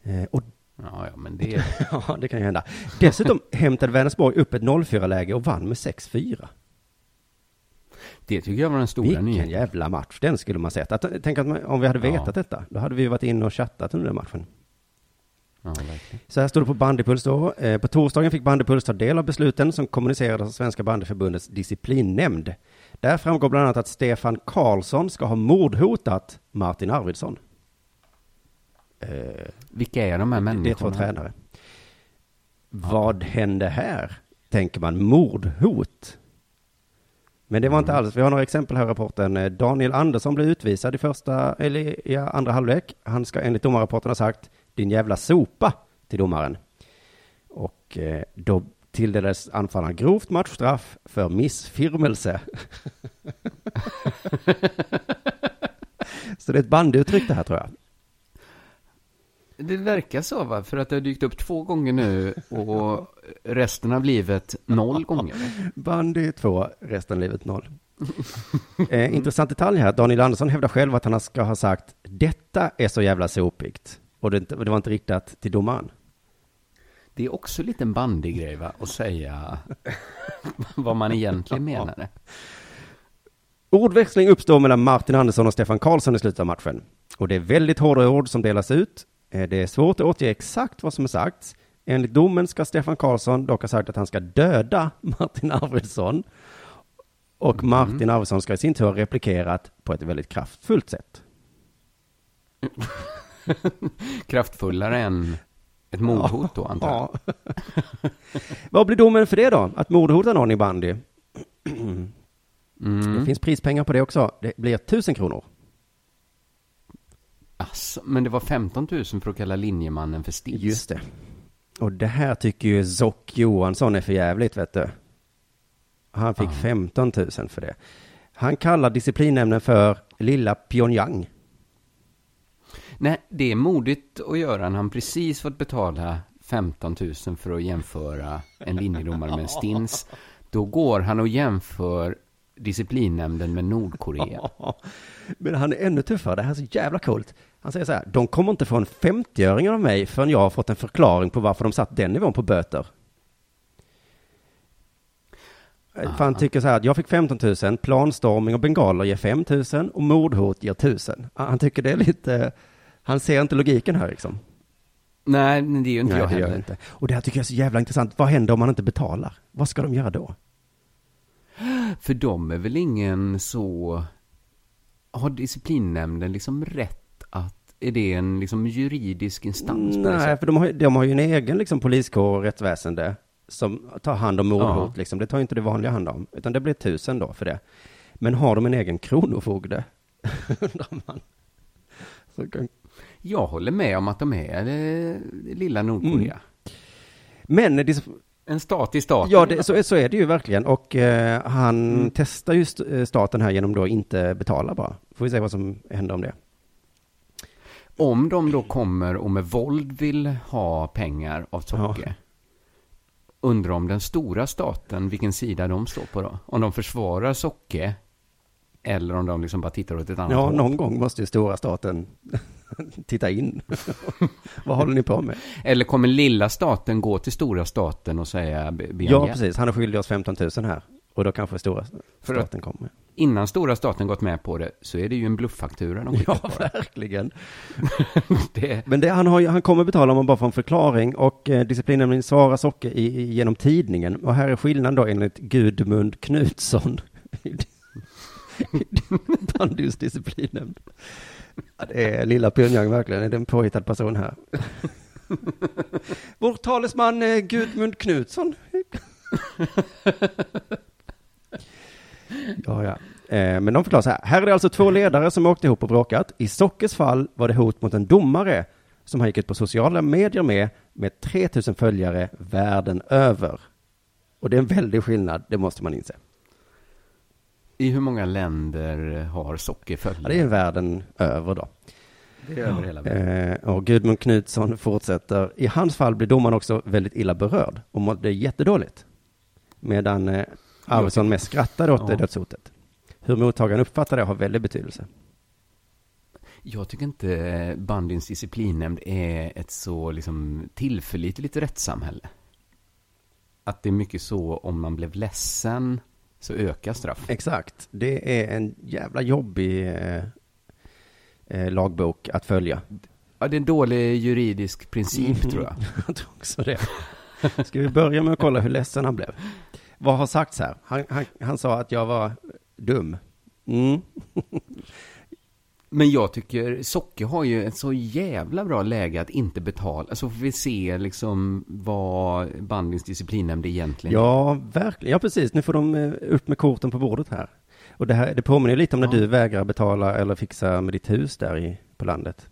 Eh, och Ja, ja, men det. Ja, det kan ju hända. Dessutom hämtade Vänersborg upp ett 0-4-läge och vann med 6-4. Det tycker jag var den stora Vilken nyheten. jävla match. Den skulle man sett. Att, tänk att man, om vi hade Ja. vetat detta, då hade vi varit inne och chattat under den matchen. Ja. Så här står det på Bandypuls då. Eh, på torsdagen fick Bandypuls ta del av besluten som kommunicerades av Svenska Bandyförbundets disciplinnämnd. Där framgår bland annat att Stefan Karlsson ska ha mordhotat Martin Arvidsson. Eh, Vilka är de här det är människorna? två tränare. Vad hände här? Tänker man mordhot? Men det var inte alls. Vi har några exempel här i rapporten. Eh, Daniel Andersson blev utvisad i första, eller i andra halvlek. Han ska enligt domarrapporten ha sagt din jävla sopa till domaren. Och eh, då tilldelades anfallaren grovt matchstraff för missfirmelse. Så det är ett bandyuttryck det här tror jag. Det verkar så, va? För att det har dykt upp två gånger nu och resten av livet noll gånger. Bandy 2, resten av livet noll. eh, intressant detalj här. Daniel Andersson hävdar själv att han ska ha sagt detta är så jävla sopigt. Och det, det var inte riktat till domaren. Det är också lite en bandygrej, va? Att säga vad man egentligen menade. Ordväxling uppstår mellan Martin Andersson och Stefan Karlsson i slutet av matchen. Och det är väldigt hårda ord som delas ut. Eh, Det är svårt att återge exakt vad som är sagts. Enligt domen ska Stefan Karlsson dock ha sagt att han ska döda Martin Arvidsson. Och Martin Arvidsson ska i sin tur ha replikerat på ett väldigt kraftfullt sätt. Kraftfullare än ett mordhot då, antar jag. Ja. Vad blir domen för det då? Att mordhota någon i bandy? Det Mm. finns prispengar på det också. Det blir tusen kronor. Asså, men det var 15 000 för att kalla linjemannen för Stills. Just det. Och det här tycker ju Zock Johansson är för jävligt, vet du. Han fick Ja. 15 000 för det. Han kallar disciplinnämnden för Lilla Pyongyang. Nej, det är modigt att göra när han precis fått betala 15 000 för att jämföra en linjedomare med en stins. Då går han och jämför disciplinnämnden med Nordkorea. Men han är ännu tuffare. Det här är så jävla coolt. Han säger så här. De kommer inte få en 50-öring av mig förrän jag har fått en förklaring på varför de satt den nivån på böter. För han tycker så här att jag fick 15 000, planstorming och bengaler ger 5 000 och mordhot ger 1000. Han tycker det är lite, han ser inte logiken här liksom. Nej, men det är ju inte Nej, jag heller. inte. Och det här tycker jag är så jävla intressant. Vad händer om man inte betalar? Vad ska de göra då? För de är väl ingen så... Har disciplinnämnden liksom rätt att... Är det en liksom juridisk instans Nej, för de har, de har ju en egen liksom, poliskår och rättsväsende som tar hand om mordhot. Ja. Liksom. Det tar ju inte det vanliga hand om, utan det blir tusen då för det. Men har de en egen kronofogde? Undrar man. Så kan... Jag håller med om att de är det lilla Nordkorea. Men det, En stat i staten. ja, det, så, så är det ju verkligen. Och eh, han Mm. testar ju eh, staten här genom då inte betala bara. Får vi se vad som händer om det. Om de då kommer och med våld vill ha pengar av Tocke. Undrar om den stora staten, vilken sida de står på då? Om de försvarar Socke eller om de liksom bara tittar åt ett annat Ja, håll. någon gång måste ju stora staten titta in. vad håller ni på med? Eller kommer lilla staten gå till stora staten och säga Ja, precis. Han är skyldig oss 15 000 här. Och då kanske stora staten kommer. Innan stora staten gått med på det så är det ju en blufffaktura de Ja, på verkligen. det. Men det, han, har, han kommer betala om man bara får en förklaring och eh, disciplinnämnden svarar Socke i, i, genom tidningen. Och här är skillnaden då enligt Gudmund Knutsson. Bandys disciplinnämnd. Ja, det är lilla Pyongyang verkligen, är det en påhittad person här. Vår talesman eh, Gudmund Knutsson. Eh, men de förklarar så här. Här är det alltså två ledare som åkte ihop och bråkat. I Sockers fall var det hot mot en domare som han gick ut på sociala medier med, med 3000 följare världen över. Och det är en väldig skillnad, det måste man inse. I hur många länder har socker följare? Ja, det är världen över då. Det är över hela världen. Eh, och Gudmund Knutsson fortsätter. I hans fall blir domaren också väldigt illa berörd och mådde jättedåligt. Medan eh, Arvidsson mest skrattade åt Ja. det dödshotet. Hur mottagaren uppfattar det har väldigt betydelse. Jag tycker inte bandyns disciplinnämnd är ett så liksom tillförlitligt rättssamhälle. Att det är mycket så om man blev ledsen så ökar straff. Exakt. Det är en jävla jobbig eh, eh, lagbok att följa. Ja, det är en dålig juridisk princip tror jag. jag tror också det. Ska vi börja med att kolla hur ledsen han blev? Vad har sagts här? Han, han, han sa att jag var dum. Mm. Men jag tycker Socke har ju ett så jävla bra läge att inte betala. Alltså får vi se liksom vad bandyns disciplinnämnd egentligen Ja, verkligen. Ja, precis. Nu får de eh, upp med korten på bordet här. Och det, här, det påminner ju lite om när Ja. du vägrar betala eller fixa med ditt hus där i, på landet.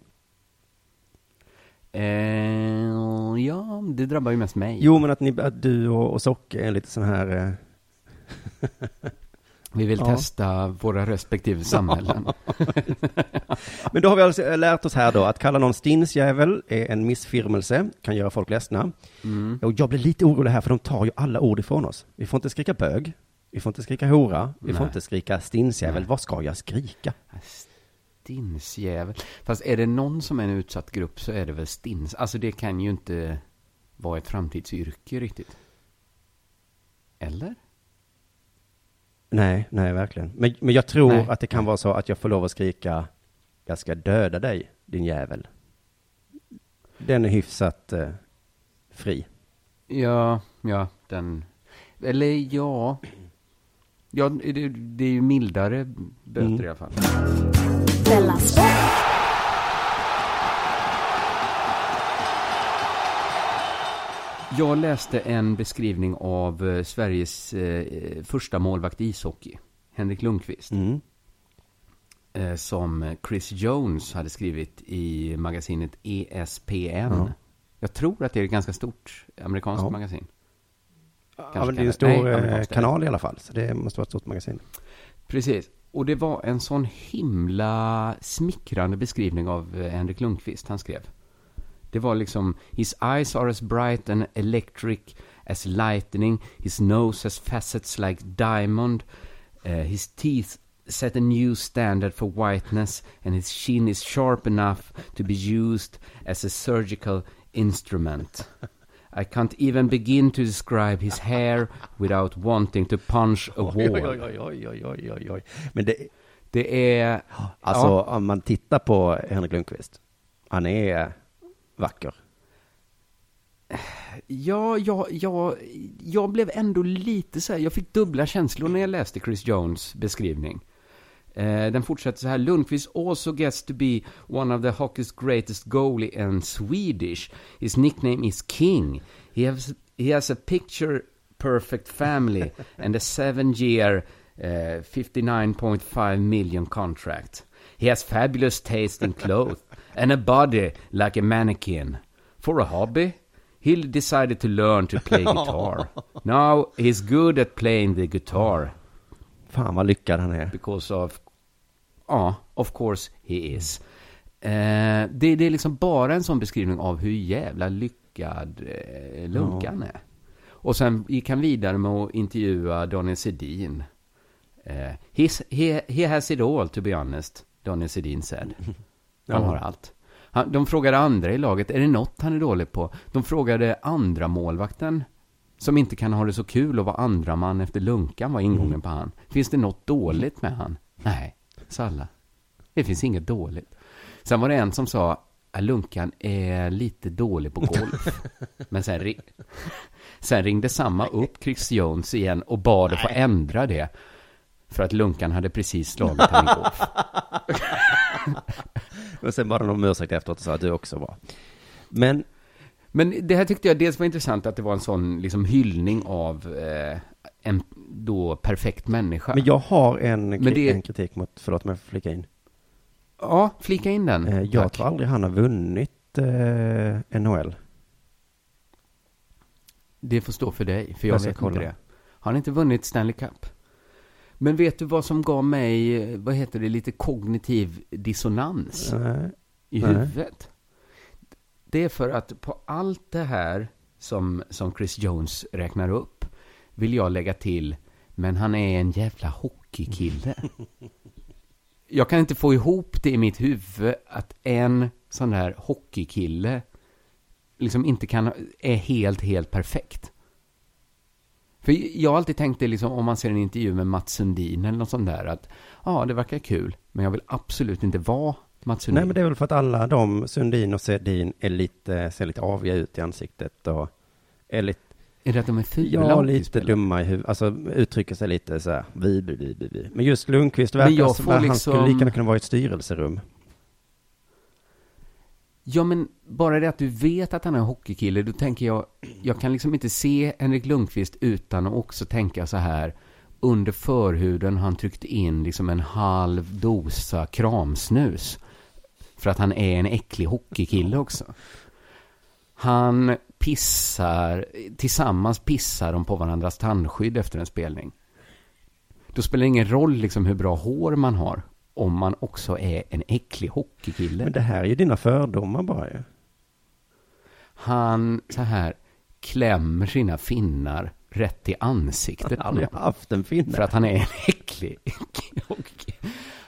Eh, ja, det drabbar ju mest mig. Jo, men att, ni, att du och, och Socke är lite sån här... Eh, Vi vill Ja. testa våra respektive samhällen. Men då har vi alltså lärt oss här då att kalla någon stinsjävel är en missfirmelse, kan göra folk ledsna. Mm. Och jag blir lite orolig här för de tar ju alla ord ifrån oss. Vi får inte skrika bög, vi får inte skrika hora, vi får Nej. inte skrika stinsjävel. Nej. Vad ska jag skrika? Stinsjävel. Fast är det någon som är en utsatt grupp så är det väl stins. Alltså det kan ju inte vara ett framtidsyrke riktigt. Eller? Nej, nej, verkligen. Men, men jag tror Nej. att det kan vara så att jag får lov att skrika jag ska döda dig, din jävel. Den är hyfsat eh, fri. Ja, ja, den... Eller ja... Ja, det, det är ju mildare böter Mm. i alla fall. Jag läste en beskrivning av eh, Sveriges eh, första målvakt i ishockey, Henrik Lundqvist, Mm. eh, som Chris Jones hade skrivit i magasinet ESPN. Ja. Jag tror att det är ett ganska stort amerikanskt Ja. magasin. Ja, men det är en stor nej, kanal i alla fall, så det måste vara ett stort magasin. Precis. Och det var en sån himla smickrande beskrivning av Henrik Lundqvist han skrev. Det var liksom, his eyes are as bright and electric as lightning, his nose has facets like diamond, eh, his teeth set a new standard for whiteness and his chin is sharp enough to be used as a surgical instrument. I can't even begin to describe his hair without wanting to punch a wall. oj, oj, oj, oj, oj, oj. Men det, Det är... alltså Ja. om man tittar på Henrik Lundqvist, han är vacker. Ja, ja, ja, jag blev ändå lite så här, jag fick dubbla känslor när jag läste Chris Jones beskrivning. Eh, den fortsätter så här, Lundqvist also gets to be one of the hockey's greatest goalie and Swedish. His nickname is King. He has, he has a picture perfect family and a seven year uh, 59.5 million contract. He has fabulous taste in clothes and a body like a mannequin. For a hobby, he decided to learn to play guitar. Now he's good at playing the guitar Fan vad lyckad han är. because of... Ja, of course he is. Eh, det, det är liksom bara en sån beskrivning av hur jävla lyckad eh, Lunkan är. Och sen gick han vidare med att intervjua Daniel Sedin. Eh, he, he has it all, to be honest, Daniel Sedin said. Han har allt. Han, de frågade andra i laget, är det något han är dålig på? De frågade andra målvakten som inte kan ha det så kul att vara andra man efter Lunkan var ingången på han. Finns det något dåligt med han? Nej, sa alla. Det finns inget dåligt. Sen var det en som sa Lunkan är lite dålig på golf. Men sen, ri- sen ringde samma upp Chris Jones igen och bad att få ändra det. För att Lunkan hade precis slagit honom i golf. Och sen bara någon ursäkt efteråt och sa att du också var. Men, Men det här tyckte jag dels var intressant att det var en sån liksom hyllning av eh, en då perfekt människa. Men jag har en, Men det- en kritik mot, förlåt om jag får flika in. Ja, flika in den. Eh, jag tack. tror aldrig han har vunnit eh, NHL. Det får stå för dig, för Jag jag vet kolla. inte det. Har han inte vunnit Stanley Cup? Men vet du vad som gav mig, vad heter det, lite kognitiv dissonans Nej. i nej. huvudet? Det är för att på allt det här som, som Chris Jones räknar upp vill jag lägga till, men han är en jävla hockeykille. Jag kan inte få ihop det i mitt huvud att en sån där hockeykille liksom inte kan, är helt, helt perfekt. För jag har alltid tänkt det liksom, om man ser en intervju med Mats Sundin eller något sånt där, att ja, det verkar kul, men jag vill absolut inte vara Mats Sundin. Nej, men det är väl för att alla de, Sundin och Sedin, är lite, ser lite aviga ut i ansiktet och är lite, Är det att de är fula ja, lite dumma i huvudet, alltså uttrycker sig lite så här, vi, vi, vi, vi. Men just Lundqvist verkar som att han liksom- skulle lika gärna kunna vara i ett styrelserum. Ja, men bara det att du vet att han är en hockeykille, då tänker jag, jag kan liksom inte se Henrik Lundqvist utan att också tänka så här, under förhuden har han tryckt in liksom en halv dosa kramsnus. För att han är en äcklig hockeykille också. Han pissar, tillsammans pissar de på varandras tandskydd efter en spelning. Då spelar det ingen roll liksom hur bra hår man har, om man också är en äcklig hockeykille. Men det här är ju dina fördomar bara ju. Han så här klämmer sina finnar rätt i ansiktet Han har aldrig haft en finne. För att han är en äcklig.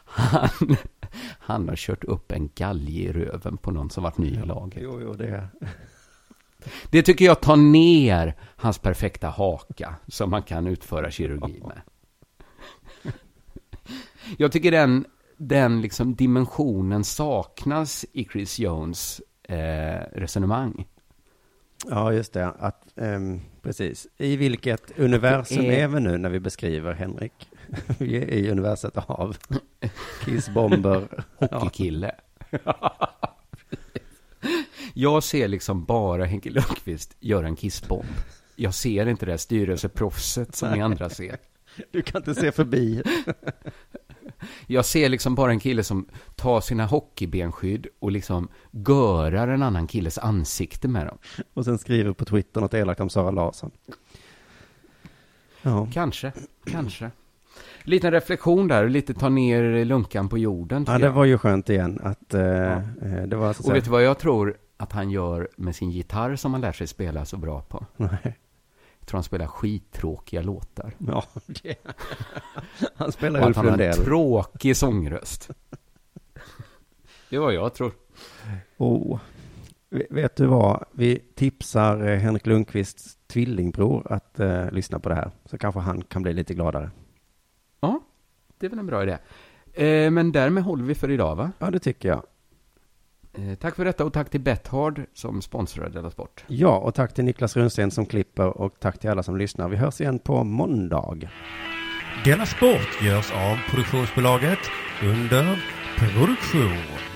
han, han har kört upp en galge i röven på någon som varit ny i laget. Jo, jo, det Det tycker jag tar ner hans perfekta haka som man kan utföra kirurgi med. Jag tycker den, den liksom dimensionen saknas i Chris Jones eh, resonemang. Ja, just det. Att, ehm, precis. I vilket universum är- är... vi nu när vi beskriver Henrik? vi är i universet av kissbomber. hockeykille. Jag ser liksom bara Henke Lundqvist göra en kissbomb. Jag ser inte det styrelseproffset som ni andra ser. Du kan inte se förbi. Jag ser liksom bara en kille som tar sina hockeybenskydd och liksom görar en annan killes ansikte med dem. Och sen skriver på Twitter något elakt om Sara Larsson. Ja. Kanske, kanske. Liten reflektion där, lite ta ner lunkan på jorden. ja, det jag. var ju skönt igen att eh, eh, det var så Och vet du vad jag tror att han gör med sin gitarr som han lär sig spela så bra på? Nej. Tror han spelar skittråkiga låtar. Ja, det. Han spelar Och att han har en tråkig sångröst. Det vad jag tror. Oh. Vet du vad? Vi tipsar eh, Henrik Lundqvists tvillingbror att eh, lyssna på det här. Så kanske han kan bli lite gladare. Ja, det är väl en bra idé. Eh, men därmed håller vi för idag, va? Ja, det tycker jag. Eh, tack för detta och tack till Bethard som sponsrar Della Sport. Ja, och tack till Niklas Runsten som klipper och tack till alla som lyssnar. Vi hörs igen på måndag. Denna sport görs av produktionsbolaget under produktion.